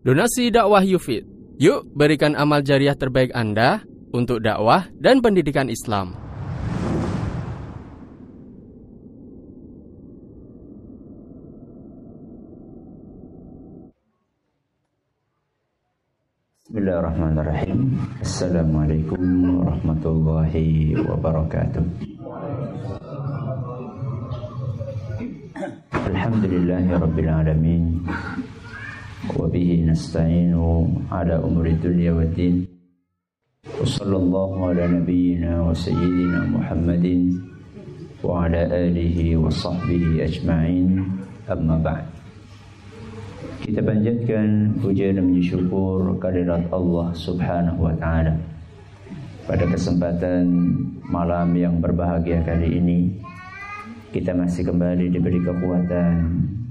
Donasi dakwah Yufid. Yuk berikan amal jariah terbaik Anda untuk dakwah dan pendidikan Islam. Bismillahirrahmanirrahim Assalamualaikum warahmatullahi wabarakatuh Alhamdulillahi rabbil alamin Dunia wa din. Wa sallallahu ala nabiyyina wa sayyidina Muhammadin Wa ala alihi wa sahbihi ajma'in. Amma ba'd. Kita panjatkan puja dan puji syukur kehadirat Allah Subhanahu wa taala. Pada kesempatan malam yang berbahagia kali ini, kita masih kembali diberi kekuatan,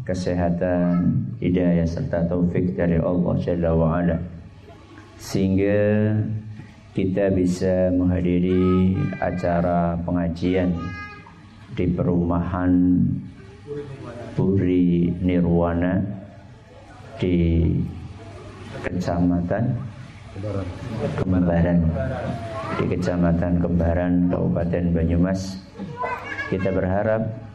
kesehatan, hidayah serta taufik dari Allah Jalla wa. Sehingga kita bisa menghadiri acara pengajian di perumahan Puri Nirwana di Kecamatan Kembaran di Kecamatan Kembaran Kabupaten Banyumas kita berharap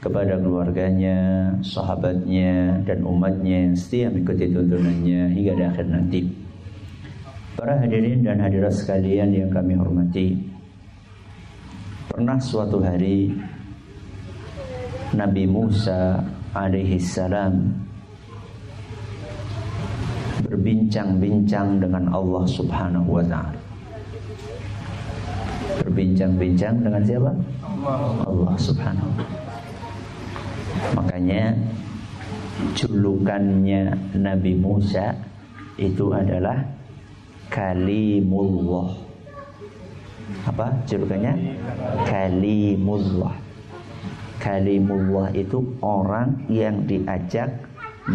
kepada keluarganya, sahabatnya dan umatnya yang setia mengikuti tuntunannya hingga di akhir nanti. Para hadirin dan hadirat sekalian yang kami hormati, pernah suatu hari Nabi Musa alaihi salam berbincang-bincang dengan Allah Subhanahu wa taala. Berbincang-bincang dengan siapa? Allah Subhanahu. Makanya julukannya Nabi Musa itu adalah Kalimullah. Apa julukannya? Kalimullah. Kalimullah itu orang yang diajak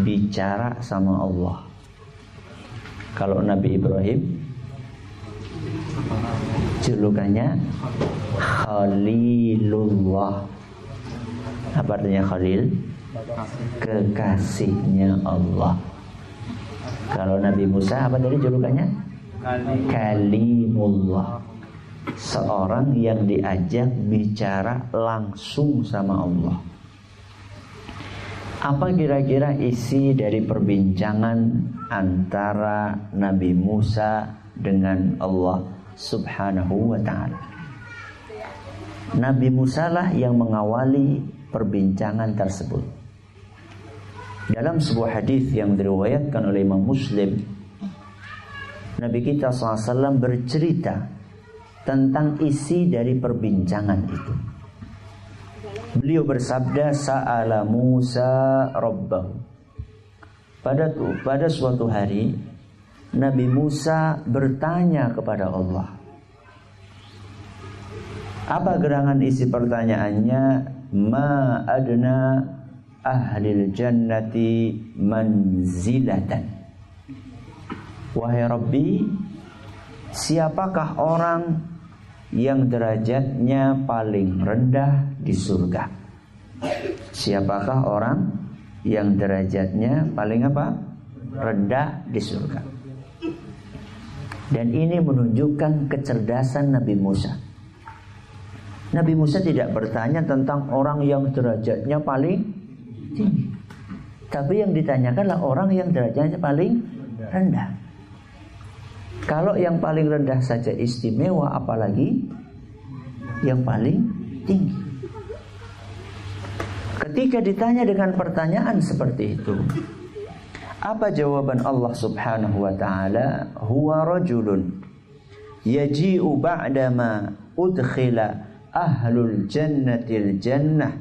bicara sama Allah. Kalau Nabi Ibrahim julukannya Khalilullah. Apa artinya Khalil? Kekasihnya Allah. Kalau Nabi Musa apa tadi julukannya? Kalimullah. Seorang yang diajak bicara langsung sama Allah. Apa kira-kira isi dari perbincangan antara Nabi Musa dengan Allah Subhanahu wa taala? Nabi Musa lah yang mengawali perbincangan tersebut. Dalam sebuah hadis yang diriwayatkan oleh Imam Muslim, Nabi kita SAW bercerita tentang isi dari perbincangan itu. Beliau bersabda sa'ala Musa rabbahu. Pada pada suatu hari Nabi Musa bertanya kepada Allah. Apa gerangan isi pertanyaannya? Ma adna ahlil jannati manzilatan. Wahai Rabbi, siapakah orang yang derajatnya paling rendah di surga. Siapakah orang yang derajatnya paling apa? Rendah di surga. Dan ini menunjukkan kecerdasan Nabi Musa. Nabi Musa tidak bertanya tentang orang yang derajatnya paling tinggi. Tapi yang ditanyakanlah orang yang derajatnya paling rendah. Kalau yang paling rendah saja istimewa, apalagi yang paling tinggi. Ketika ditanya dengan pertanyaan seperti itu, apa jawaban Allah Subhanahu wa taala? Huwa rajulun yaji'u ba'dama udkhila ahlul jannatil jannah.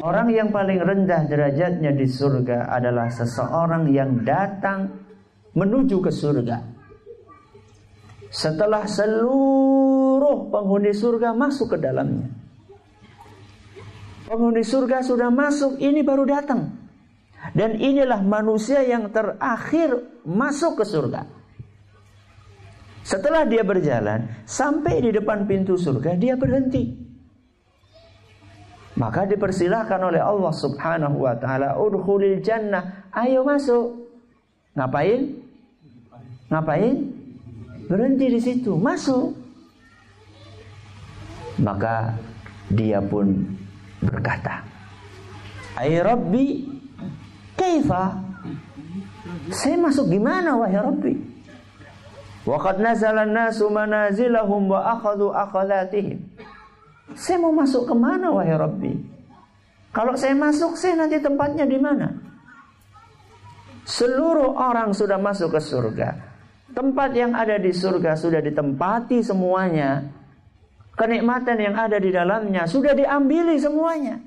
Orang yang paling rendah derajatnya di surga adalah seseorang yang datang menuju ke surga. Setelah seluruh penghuni surga masuk ke dalamnya. Penghuni surga sudah masuk, ini baru datang. Dan inilah manusia yang terakhir masuk ke surga. Setelah dia berjalan sampai di depan pintu surga, dia berhenti. Maka dipersilahkan oleh Allah Subhanahu wa taala, "Udkhulil jannah." Ayo masuk. Ngapain? Ngapain? Berhenti di situ, masuk. Maka dia pun berkata, "Ai Rabbi, kaifa?" Saya masuk gimana wahai Rabbi? Waqad nazala an-nasu manazilahum wa akhadhu. Saya mau masuk ke mana wahai Rabbi? Kalau saya masuk, saya nanti tempatnya di mana? Seluruh orang sudah masuk ke surga. Tempat yang ada di surga sudah ditempati semuanya. Kenikmatan yang ada di dalamnya sudah diambili semuanya.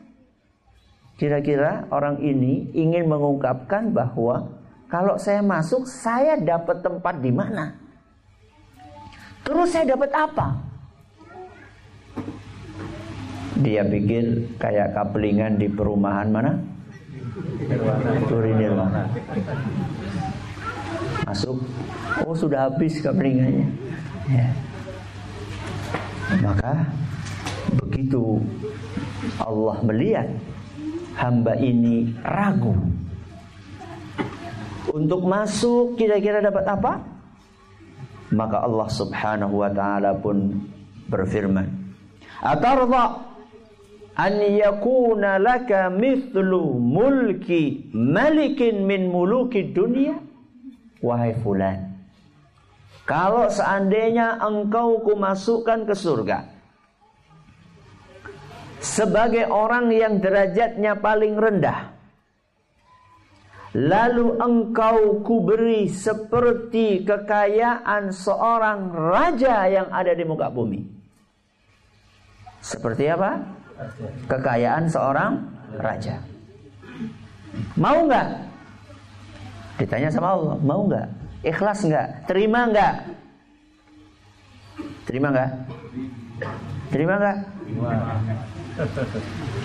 Kira-kira orang ini ingin mengungkapkan bahwa kalau saya masuk, saya dapat tempat di mana? Terus saya dapat apa? Dia pikir kayak kaplingan di perumahan mana? Turinirwana. Masuk. Oh sudah habis kaplingannya. Ya. Maka begitu Allah melihat hamba ini ragu untuk masuk kira-kira dapat apa? Maka Allah Subhanahu wa taala pun berfirman, "Atarda an yakuna laka mithlu mulki malikin min muluki dunia? Wahai fulan kalau seandainya engkau kumasukkan ke surga sebagai orang yang derajatnya paling rendah lalu engkau kuberi seperti kekayaan seorang raja yang ada di muka bumi seperti apa kekayaan seorang raja. Mau nggak? Ditanya sama Allah, mau nggak? Ikhlas nggak? Terima nggak? Terima nggak? Terima nggak?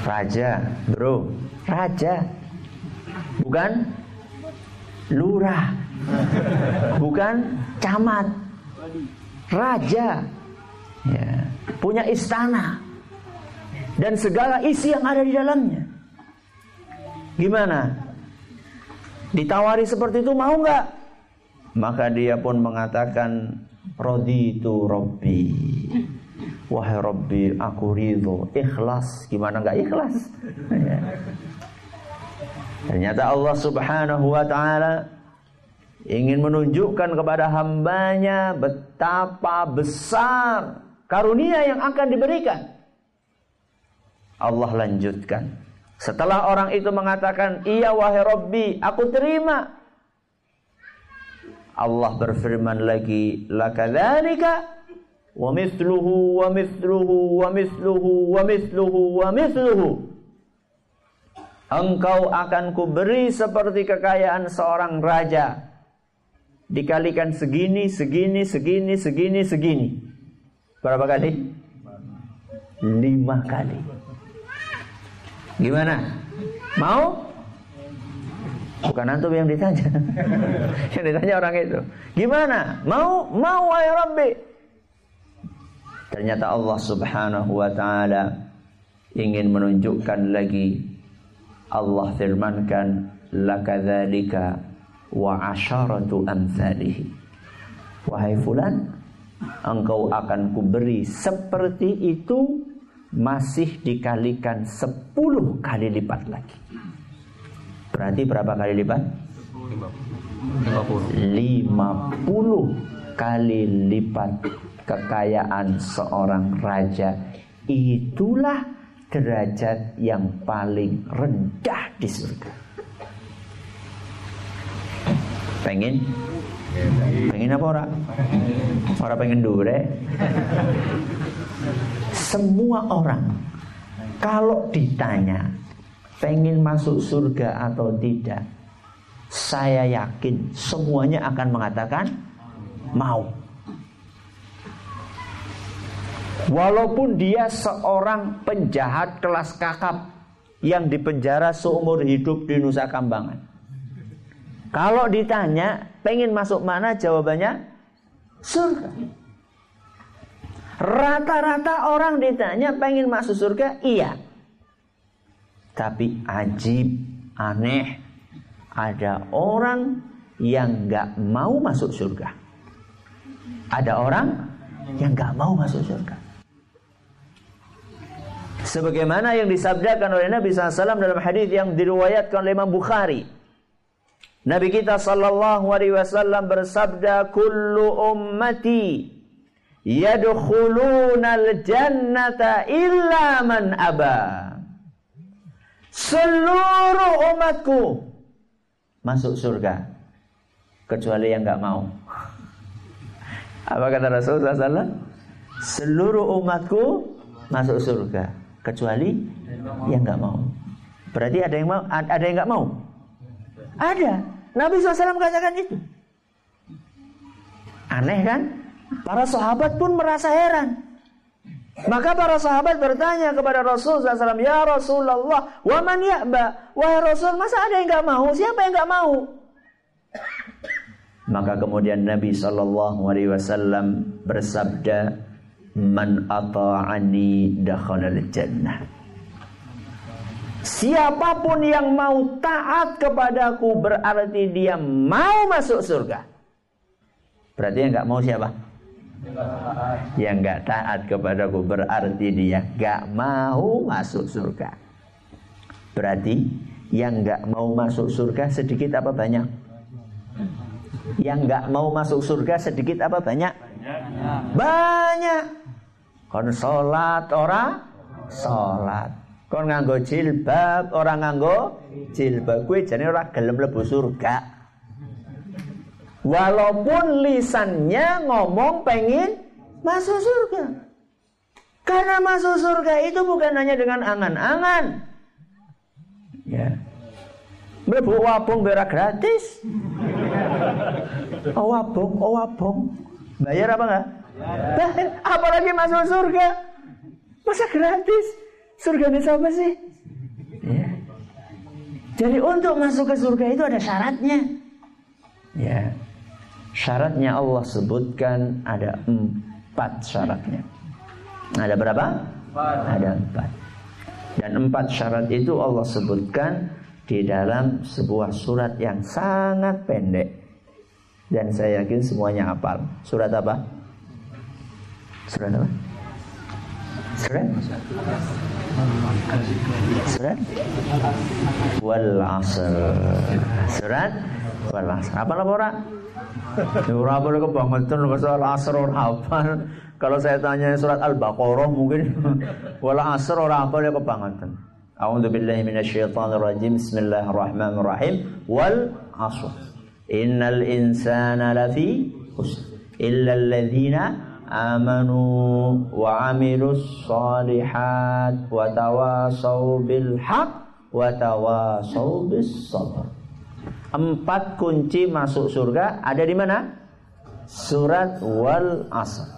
Raja, bro, raja, bukan lurah, bukan camat, raja, ya, punya istana, dan segala isi yang ada di dalamnya. Gimana? Ditawari seperti itu mau nggak? Maka dia pun mengatakan roditu Robbi. Wahai Robbi, aku ridho, ikhlas. Gimana nggak ikhlas? Ya. Ternyata Allah Subhanahu wa taala ingin menunjukkan kepada hambanya betapa besar karunia yang akan diberikan. Allah lanjutkan. Setelah orang itu mengatakan, "Iya wahai Rabbi, aku terima." Allah berfirman lagi, "Lakadzalika wa mithluhu wa mithluhu wa mithluhu wa mithluhu wa mithluhu." Engkau akan kuberi seperti kekayaan seorang raja. Dikalikan segini, segini, segini, segini, segini. Berapa kali? Lima kali. Gimana? Mau? Bukan antum yang ditanya. yang ditanya orang itu. Gimana? Mau? Mau ya Rabbi. Ternyata Allah Subhanahu wa taala ingin menunjukkan lagi Allah firmankan lakadzalika wa asyaratu amsalihi. Wahai fulan, engkau akan kuberi seperti itu masih dikalikan 10 kali lipat lagi. Berarti berapa kali lipat? 50. 50 kali lipat kekayaan seorang raja. Itulah derajat yang paling rendah di surga. Pengen? Pengen apa orang? Orang pengen dure? semua orang kalau ditanya pengen masuk surga atau tidak saya yakin semuanya akan mengatakan mau. Walaupun dia seorang penjahat kelas kakap yang dipenjara seumur hidup di Nusa Kambangan. Kalau ditanya pengen masuk mana jawabannya surga. Rata-rata orang ditanya pengen masuk surga, iya. Tapi ajib, aneh, ada orang yang nggak mau masuk surga. Ada orang yang nggak mau masuk surga. Sebagaimana yang disabdakan oleh Nabi SAW dalam hadis yang diriwayatkan oleh Imam Bukhari. Nabi kita sallallahu alaihi wasallam bersabda, "Kullu ummati yadkhuluna al-jannata illa man aba." Seluruh umatku masuk surga kecuali yang nggak mau. Apa kata Rasulullah SAW? Seluruh umatku masuk surga kecuali yang nggak mau. Berarti ada yang mau, ada yang nggak mau. Ada. Nabi SAW katakan itu. Aneh kan? Para sahabat pun merasa heran. Maka para sahabat bertanya kepada Rasul SAW, Ya Rasulullah, wa man ya'ba? Wahai Rasul, masa ada yang nggak mau? Siapa yang nggak mau? Maka kemudian Nabi Shallallahu Alaihi Wasallam bersabda, Man ata'ani dakhalal jannah. Siapa pun yang mau taat kepadaku berarti dia mau masuk surga. Berarti yang nggak mau siapa? Yang nggak taat kepadaku berarti dia nggak mau masuk surga. Berarti yang nggak mau masuk surga sedikit apa banyak? Yang nggak mau masuk surga sedikit apa banyak? Banyak. Kon sholat orang sholat. Kon nganggo jilbab, orang nganggo jilbab. Kue jadi orang gelem lebu surga. Walaupun lisannya ngomong pengen masuk surga. Karena masuk surga itu bukan hanya dengan angan-angan. Ya. Mlebu wabung berak gratis. Oh wabung, oh wabung. Bayar apa enggak? Bayar. Apalagi masuk surga. Masa gratis? Surga ini siapa sih? Ya. Jadi untuk masuk ke surga itu ada syaratnya. Ya. Syaratnya Allah sebutkan ada empat syaratnya. Ada berapa? Empat. Ada empat. Dan empat syarat itu Allah sebutkan di dalam sebuah surat yang sangat pendek. Dan saya yakin semuanya hafal. Surat apa? Surat apa? Surat? Surat? Wal asr. Surat? Wal asr. Apa lah orang? Ora boleh kebangetan soal asr ora hafal. Kalau saya tanya surat Al-Baqarah mungkin wal asr ora hafal ya kebangetan. A'udzu billahi minasyaitonir rajim. Bismillahirrahmanirrahim. Wal asr. Innal insana lafi khusr illa alladhina amanu wa amilus salihat wa tawasau bil haq wa tawasau bis sabr. Empat kunci masuk surga ada di mana? Surat Wal Asr.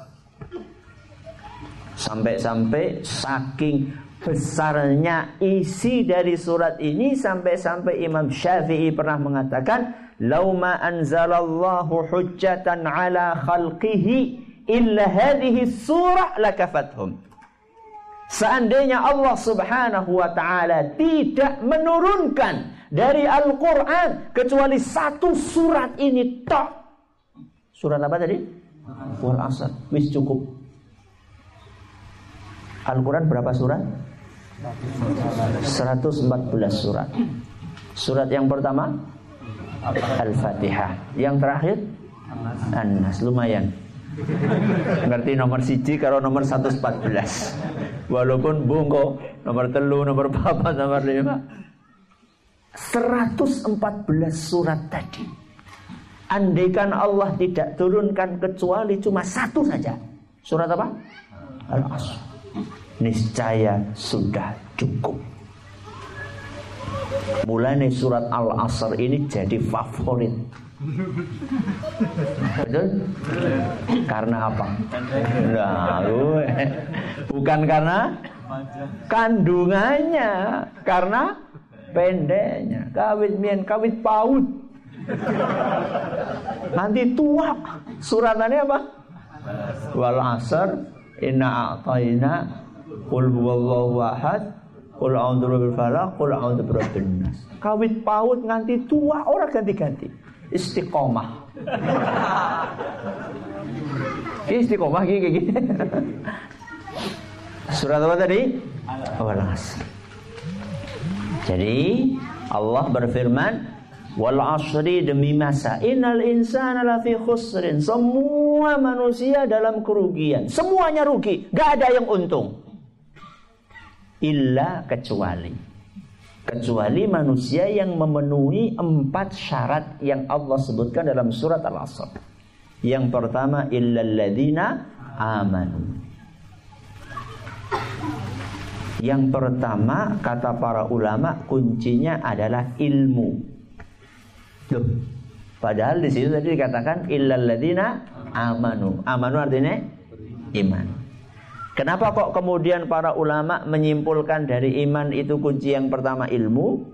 Sampai-sampai saking besarnya isi dari surat ini sampai-sampai Imam Syafi'i pernah mengatakan, "Lauma anzalallahu hujjatan ala khalqihi illa hadhihi surah lakafathum. Seandainya Allah Subhanahu wa taala tidak menurunkan dari Al-Qur'an kecuali satu surat ini tok. Surat apa tadi? Wal Asr. Wis cukup. Al-Qur'an berapa surat? 114 surat. Surat yang pertama Al-Fatihah. Yang terakhir An-Nas. Lumayan. Ngerti nomor siji karo nomor 114 Walaupun bungko Nomor telu, nomor papat, nomor lima. 114 surat tadi. Andaikan Allah tidak turunkan kecuali cuma satu saja. Surat apa? Al-Asr. Niscaya sudah cukup. Mulai surat Al-Asr ini jadi favorit. Karena apa? Nah, bukan karena kandungannya, karena pendeknya. Kawit mien, kawit paut. Nanti tua. Suratannya apa? Wal asr inna a'tayna qul huwallahu ahad qul a'udzu birabbil falaq qul a'udzu birabbin nas. Kawit paut nganti tua orang ganti-ganti. Istiqomah. Istiqomah gini gini. Surat apa tadi? Wal asr. Jadi Allah berfirman Wal asri demi masa Innal insana lafi khusrin Semua manusia dalam kerugian Semuanya rugi Gak ada yang untung Illa kecuali Kecuali manusia yang memenuhi Empat syarat yang Allah sebutkan dalam surat Al-Asr Yang pertama Illalladzina amanu yang pertama kata para ulama kuncinya adalah ilmu. Padahal di situ tadi dikatakan illalladzina amanu. Amanu artinya iman. Kenapa kok kemudian para ulama menyimpulkan dari iman itu kunci yang pertama ilmu?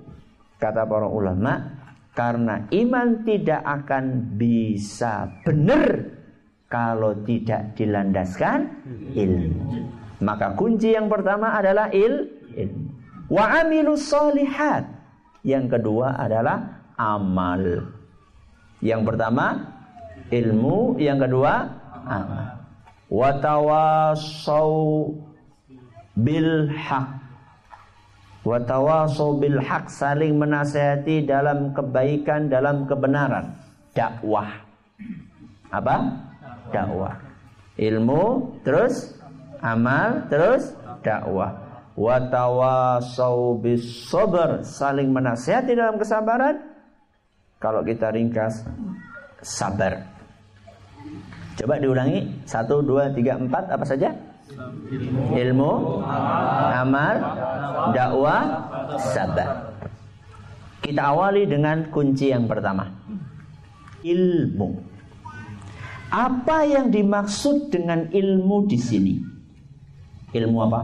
Kata para ulama, karena iman tidak akan bisa benar kalau tidak dilandaskan ilmu. Maka kunci yang pertama adalah il ilmu. Wa amilus solihat. Yang kedua adalah amal. Yang pertama ilmu, yang kedua amal. Wa tawasau bil haq. Wa tawasau bil haq saling menasehati dalam kebaikan, dalam kebenaran. Dakwah. Apa? Dakwah. Ilmu terus amal terus dakwah watawasau bis sabar saling menasihati dalam kesabaran kalau kita ringkas sabar coba diulangi satu dua tiga empat apa saja ilmu amal dakwah sabar kita awali dengan kunci yang pertama ilmu apa yang dimaksud dengan ilmu di sini Ilmu apa?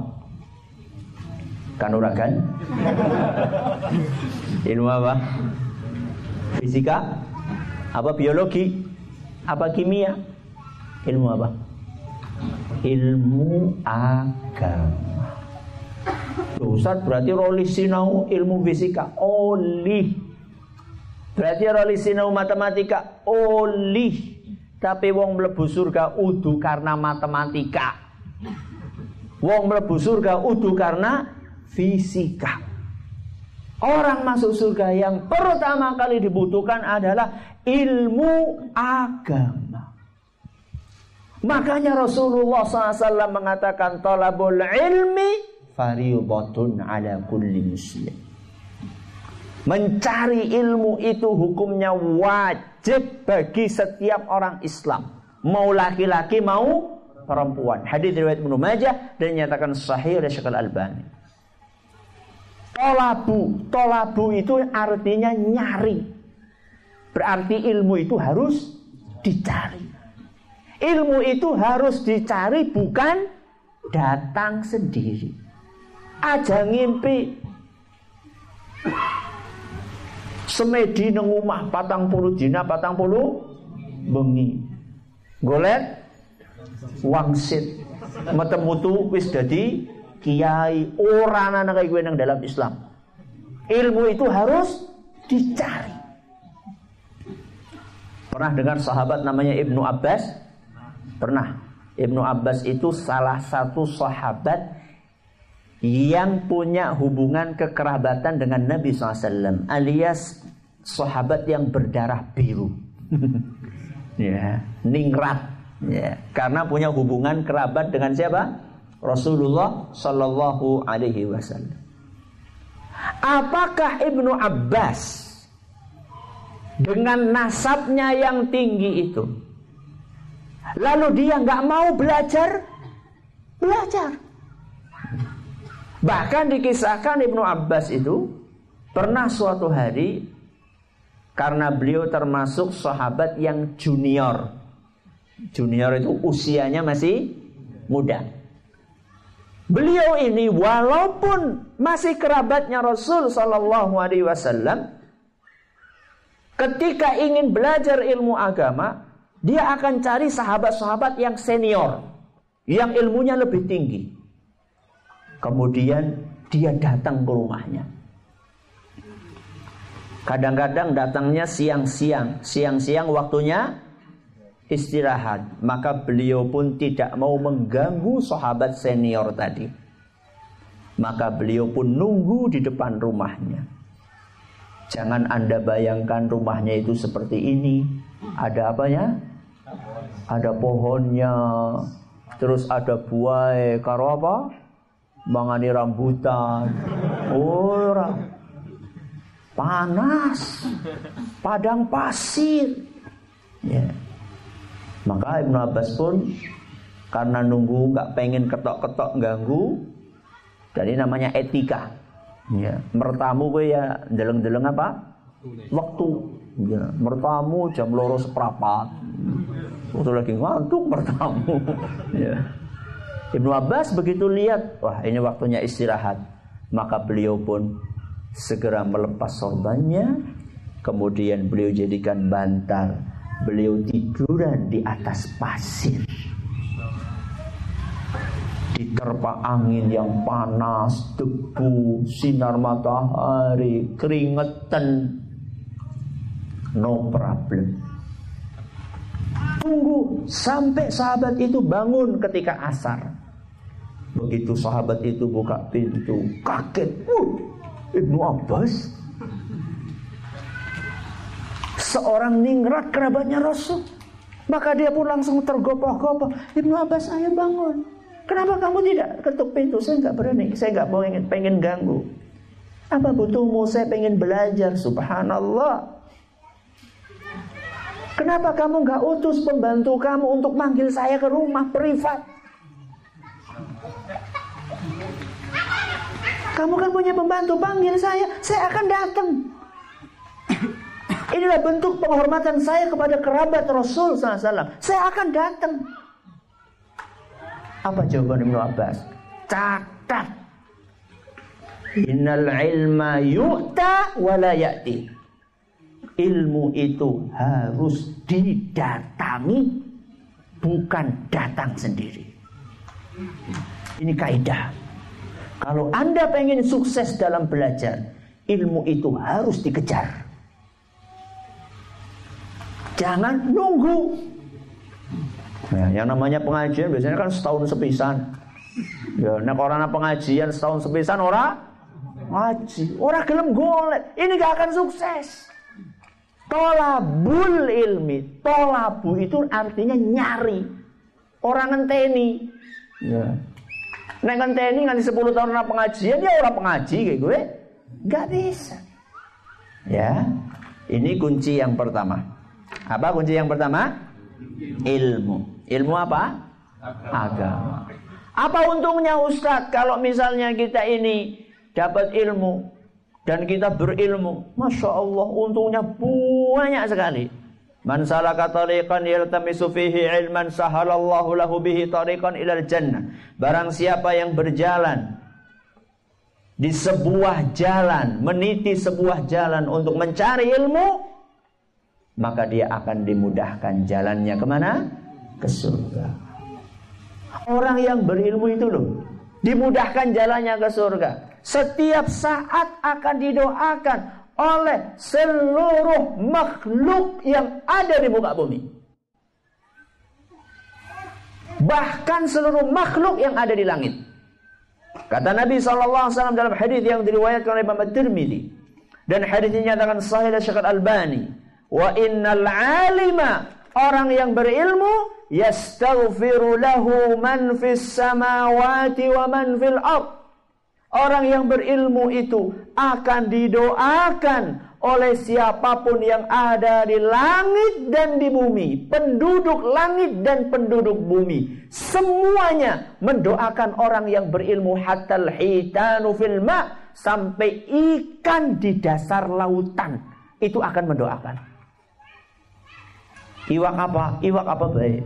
Kanuragan? Ilmu apa? Fisika? Apa biologi? Apa kimia? Ilmu apa? Ilmu agama. Ustaz berarti roli sinau ilmu fisika Oli Berarti roli sinau matematika Oli Tapi wong mlebu surga udu karena matematika Wong mlebu surga udu karena fisika. Orang masuk surga yang pertama kali dibutuhkan adalah ilmu agama. Makanya Rasulullah SAW mengatakan talabul ilmi fariubatun ala kulli muslim. Mencari ilmu itu hukumnya wajib bagi setiap orang Islam. Mau laki-laki mau perempuan. Hadis riwayat Ibnu Majah dan dinyatakan sahih oleh Syekh Al-Albani. Tolabu, tolabu itu artinya nyari. Berarti ilmu itu harus dicari. Ilmu itu harus dicari bukan datang sendiri. Aja ngimpi semedi nang omah patang puluh dina patang puluh bengi. Golet wangsit metemutu wis dadi kiai ora ana kaya kowe nang dalam Islam. Ilmu itu harus dicari. Pernah dengar sahabat namanya Ibnu Abbas? Pernah. Ibnu Abbas itu salah satu sahabat yang punya hubungan kekerabatan dengan Nabi SAW alias sahabat yang berdarah biru. ya, ningrat Ya, karena punya hubungan kerabat dengan siapa? Rasulullah Shallallahu Alaihi Wasallam. Apakah Ibnu Abbas dengan nasabnya yang tinggi itu, lalu dia nggak mau belajar? Belajar. Bahkan dikisahkan Ibnu Abbas itu Pernah suatu hari karena beliau termasuk sahabat yang junior. Junior itu usianya masih muda. Beliau ini walaupun masih kerabatnya Rasul Sallallahu Alaihi Wasallam, ketika ingin belajar ilmu agama, dia akan cari sahabat-sahabat yang senior, yang ilmunya lebih tinggi. Kemudian dia datang ke rumahnya. Kadang-kadang datangnya siang-siang, siang-siang waktunya istirahat. Maka beliau pun tidak mau mengganggu sahabat senior tadi. Maka beliau pun nunggu di depan rumahnya. Jangan Anda bayangkan rumahnya itu seperti ini. Ada apa ya? Ada pohonnya, terus ada buah, karo apa? Mangani rambutan. Ora. Panas. Padang pasir. Ya. Maka Ibnu Abbas pun karena nunggu nggak pengen ketok-ketok ganggu, jadi namanya etika. Ya, mertamu gue ya deleng-deleng apa? Waktu. Ya, mertamu jam loro seprapat. Waktu lagi ngantuk mertamu. ya. Ibnu Abbas begitu lihat, wah ini waktunya istirahat. Maka beliau pun segera melepas sorbannya. Kemudian beliau jadikan bantal. Beliau tiduran di atas pasir. Diterpa angin yang panas, debu, sinar matahari, keringetan. No problem. Tunggu sampai sahabat itu bangun ketika asar. Begitu sahabat itu buka pintu, kaget. Uh, Ibnu Abbas. Seorang ningrat kerabatnya Rasul. Maka dia pun langsung tergopoh-gopoh. Ibnu Abbas saya bangun. Kenapa kamu tidak ketuk pintu? Saya nggak berani. Saya nggak pengen, pengen ganggu. Apa butuhmu? Saya pengen belajar. Subhanallah. Kenapa kamu nggak utus pembantu kamu untuk manggil saya ke rumah privat? Kamu kan punya pembantu, panggil saya, saya akan datang. Inilah bentuk penghormatan saya kepada kerabat Rasul SAW. Saya akan datang. Apa jawaban Ibnu Abbas? Catat. Innal ilma yu'ta wala ya'ti. Ilmu itu harus didatangi, bukan datang sendiri. Ini kaidah. Kalau Anda pengen sukses dalam belajar, ilmu itu harus dikejar. Jangan nunggu. Ya, yang namanya pengajian biasanya kan setahun sepisan. Ya, nek orang pengajian setahun sepisan ora ngaji, ora gelem golek. Ini gak akan sukses. Tolabul ilmi, tolabu itu artinya nyari. Orang ngenteni. Ya. Nek ngenteni nganti 10 tahun ora pengajian ya orang pengaji kayak gue. Gak bisa. Ya. Ini kunci yang pertama. Apa kunci yang pertama? Ilmu. Ilmu apa? Agama. Apa untungnya Ustadz kalau misalnya kita ini dapat ilmu dan kita berilmu? Masya Allah untungnya banyak sekali. Man salaka tariqan yaltamisu fihi ilman sahalallahu lahu bihi tariqan ilal jannah. Barang siapa yang berjalan di sebuah jalan, meniti sebuah jalan untuk mencari ilmu, maka dia akan dimudahkan jalannya ke mana? Ke surga. Orang yang berilmu itu loh, dimudahkan jalannya ke surga. Setiap saat akan didoakan oleh seluruh makhluk yang ada di muka bumi. Bahkan seluruh makhluk yang ada di langit. Kata Nabi SAW dalam hadis yang diriwayatkan oleh Imam Tirmidzi dan hadis ini nyatakan sahih Syekh Al-Albani, wa innal alima orang yang berilmu yastaghfiru lahu man fis samawati wa man fil ardh Orang yang berilmu itu akan didoakan oleh siapa pun yang ada di langit dan di bumi, penduduk langit dan penduduk bumi. Semuanya mendoakan orang yang berilmu hatal hitanu fil ma sampai ikan di dasar lautan itu akan mendoakan. Iwak apa? Iwak apa baik?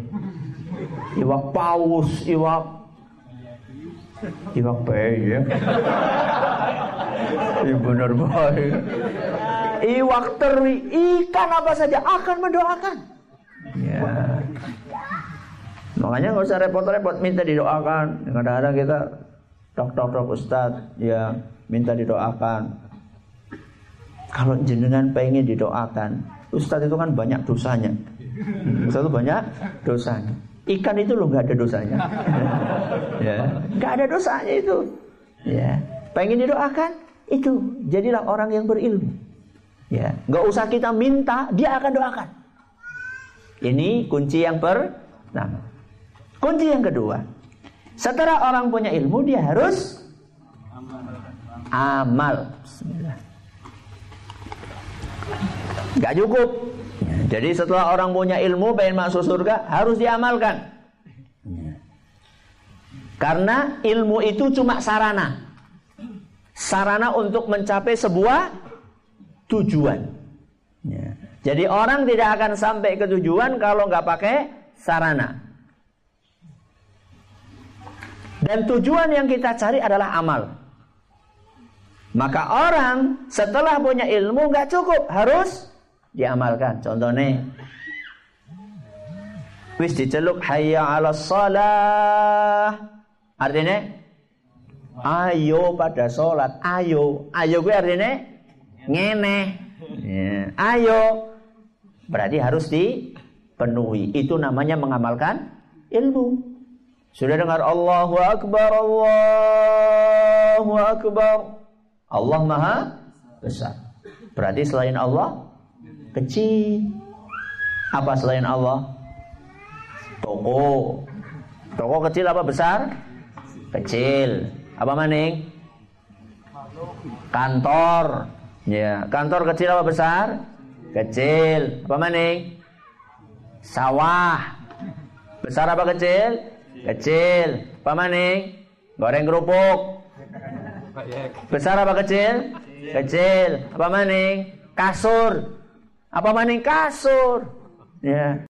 Iwak paus, iwak Iwak baik ya. Iya benar baik. Iwak teri, ikan apa saja akan mendoakan. Ya. Makanya nggak usah repot-repot minta didoakan. Kadang-kadang kita tok tok tok ustad ya minta didoakan. Kalau jenengan pengen didoakan, ustad itu kan banyak dosanya. Ustad itu banyak dosanya. Ikan itu loh nggak ada dosanya. ya, nggak ada dosanya itu. Ya, pengen didoakan itu jadilah orang yang berilmu. Ya, nggak usah kita minta, dia akan doakan. Ini kunci yang pertama. Kunci yang kedua, setelah orang punya ilmu dia harus amal. Bismillah. Gak cukup. Jadi setelah orang punya ilmu pengen masuk surga harus diamalkan. Karena ilmu itu cuma sarana. Sarana untuk mencapai sebuah tujuan. Jadi orang tidak akan sampai ke tujuan kalau nggak pakai sarana. Dan tujuan yang kita cari adalah amal. Maka orang setelah punya ilmu nggak cukup, harus diamalkan. Contohnya, wis diceluk hayya 'ala shalah. Artinya ayo pada sholat, ayo. Ayo gue artinya ngene. Ya. Ayo. Berarti harus dipenuhi. Itu namanya mengamalkan ilmu. Sudah dengar Allahu Akbar, Allahu Akbar. Allah Maha Besar. Berarti selain Allah kecil. Apa selain Allah? Toko. Toko kecil apa besar? Kecil. Apa maning? Kantor. Ya, kantor kecil apa besar? Kecil. Apa maning? Sawah. Besar apa kecil? Kecil. Apa maning? Goreng kerupuk. Besar apa kecil? Kecil. Apa maning? Kasur. Apa maning kasur? Ya.